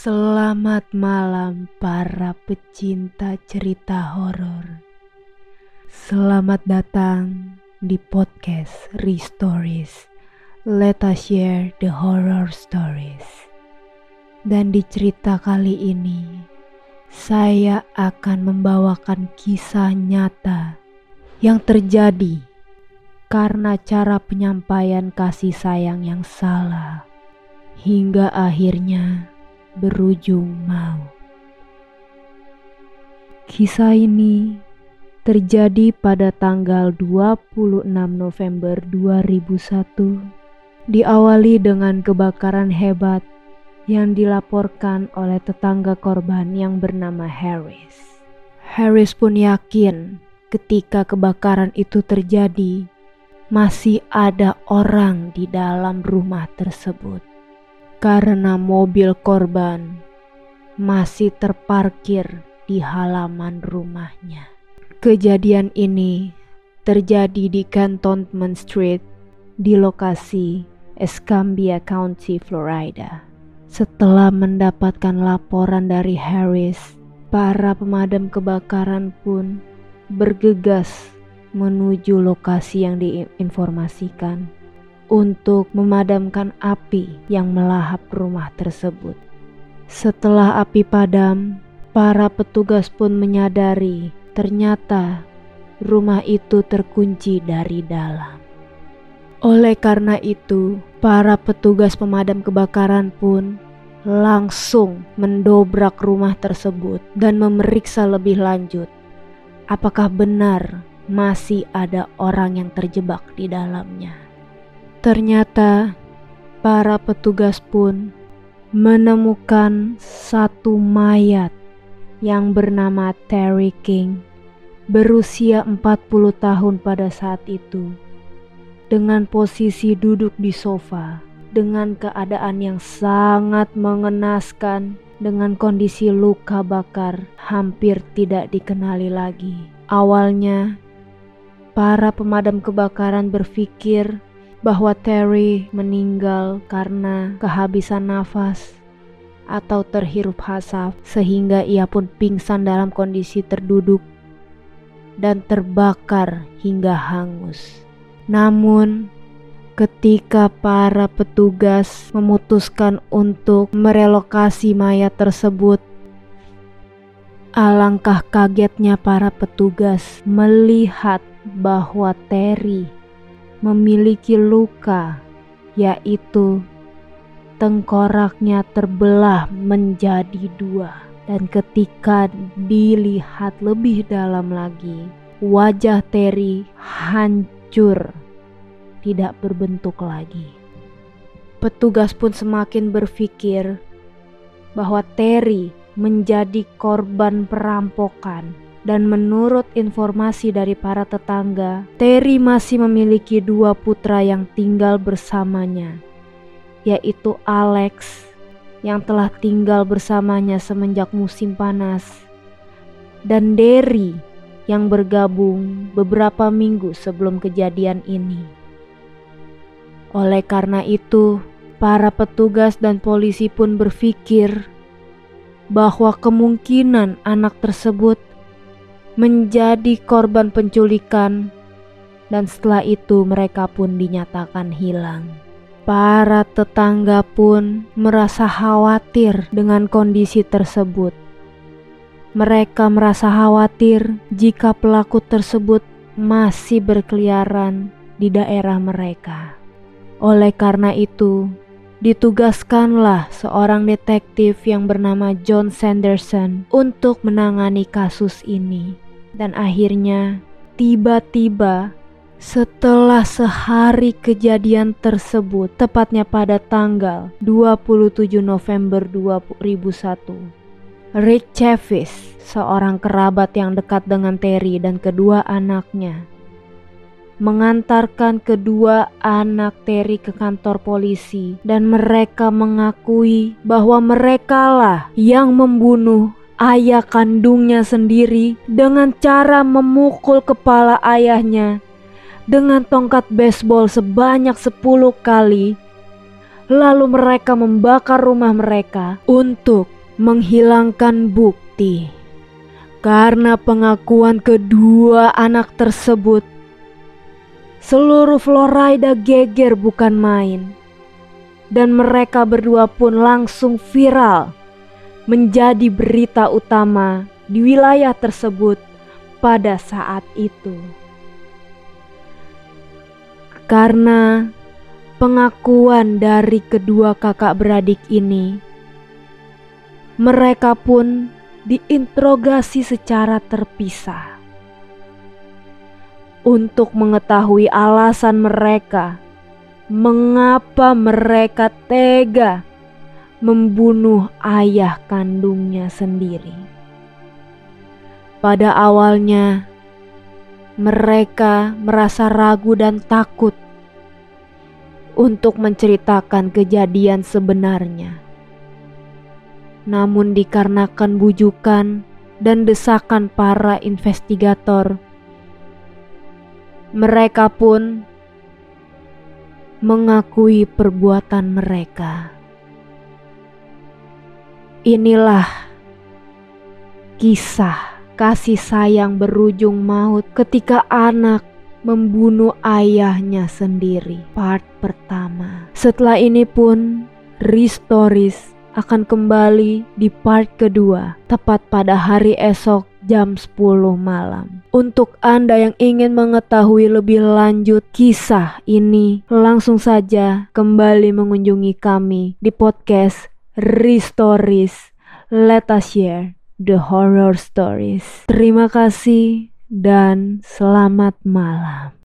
Selamat malam para pecinta cerita horor. Selamat datang di podcast Restories. Let us share the horror stories. Dan di cerita kali ini, saya akan membawakan kisah nyata yang terjadi karena cara penyampaian kasih sayang yang salah hingga akhirnya berujung maut. Kisah ini terjadi pada tanggal 26 November 2001 diawali dengan kebakaran hebat yang dilaporkan oleh tetangga korban yang bernama Harris. Harris pun yakin ketika kebakaran itu terjadi masih ada orang di dalam rumah tersebut karena mobil korban masih terparkir di halaman rumahnya. Kejadian ini terjadi di Cantonment Street di lokasi Escambia County, Florida. Setelah mendapatkan laporan dari Harris, para pemadam kebakaran pun bergegas menuju lokasi yang diinformasikan untuk memadamkan api yang melahap rumah tersebut. Setelah api padam, para petugas pun menyadari ternyata rumah itu terkunci dari dalam. Oleh karena itu, para petugas pemadam kebakaran pun langsung mendobrak rumah tersebut dan memeriksa lebih lanjut apakah benar masih ada orang yang terjebak di dalamnya. Ternyata para petugas pun menemukan satu mayat yang bernama Terry King berusia 40 tahun pada saat itu dengan posisi duduk di sofa dengan keadaan yang sangat mengenaskan dengan kondisi luka bakar hampir tidak dikenali lagi. Awalnya, para pemadam kebakaran berpikir bahwa Terry meninggal karena kehabisan nafas atau terhirup asap sehingga ia pun pingsan dalam kondisi terduduk dan terbakar hingga hangus. Namun ketika para petugas memutuskan untuk merelokasi mayat tersebut Alangkah kagetnya para petugas melihat bahwa Terry memiliki luka, yaitu tengkoraknya terbelah menjadi dua. Dan ketika dilihat lebih dalam lagi, wajah Terry hancur, tidak berbentuk lagi. Petugas pun semakin berpikir bahwa Terry menjadi korban perampokan dan menurut informasi dari para tetangga, Terry masih memiliki dua putra yang tinggal bersamanya, yaitu Alex yang telah tinggal bersamanya semenjak musim panas, dan Derry yang bergabung beberapa minggu sebelum kejadian ini. Oleh karena itu, para petugas dan polisi pun berpikir bahwa kemungkinan anak tersebut menjadi korban penculikan dan setelah itu mereka pun dinyatakan hilang. Para tetangga pun merasa khawatir dengan kondisi tersebut. Mereka merasa khawatir jika pelaku tersebut masih berkeliaran di daerah mereka. Oleh karena itu, ditugaskanlah seorang detektif yang bernama John Sanderson untuk menangani kasus ini. Dan akhirnya tiba-tiba setelah sehari kejadian tersebut, tepatnya pada tanggal 27 November 2001, Rick Chavis, seorang kerabat yang dekat dengan Terry dan kedua anaknya, mengantarkan kedua anak Terry ke kantor polisi dan mereka mengakui bahwa merekalah yang membunuh ayah kandungnya sendiri dengan cara memukul kepala ayahnya dengan tongkat baseball sebanyak 10 kali Lalu mereka membakar rumah mereka untuk menghilangkan bukti. Karena pengakuan kedua anak tersebut, seluruh Florida geger bukan main. Dan mereka berdua pun langsung viral menjadi berita utama di wilayah tersebut pada saat itu. Karena pengakuan dari kedua kakak beradik ini, mereka pun diinterogasi secara terpisah untuk mengetahui alasan mereka mengapa mereka tega membunuh ayah kandungnya sendiri. Pada awalnya, mereka merasa ragu dan takut untuk menceritakan kejadian sebenarnya. Namun, dikarenakan bujukan dan desakan para investigator, mereka pun mengakui perbuatan mereka. Inilah kisah kasih sayang berujung maut ketika anak membunuh ayahnya sendiri. Part pertama. Setelah ini pun Restoris akan kembali di part kedua tepat pada hari esok jam 10 malam. Untuk Anda yang ingin mengetahui lebih lanjut kisah ini, langsung saja kembali mengunjungi kami di podcast Restoris. Let us share The Horror Stories. Terima kasih dan selamat malam.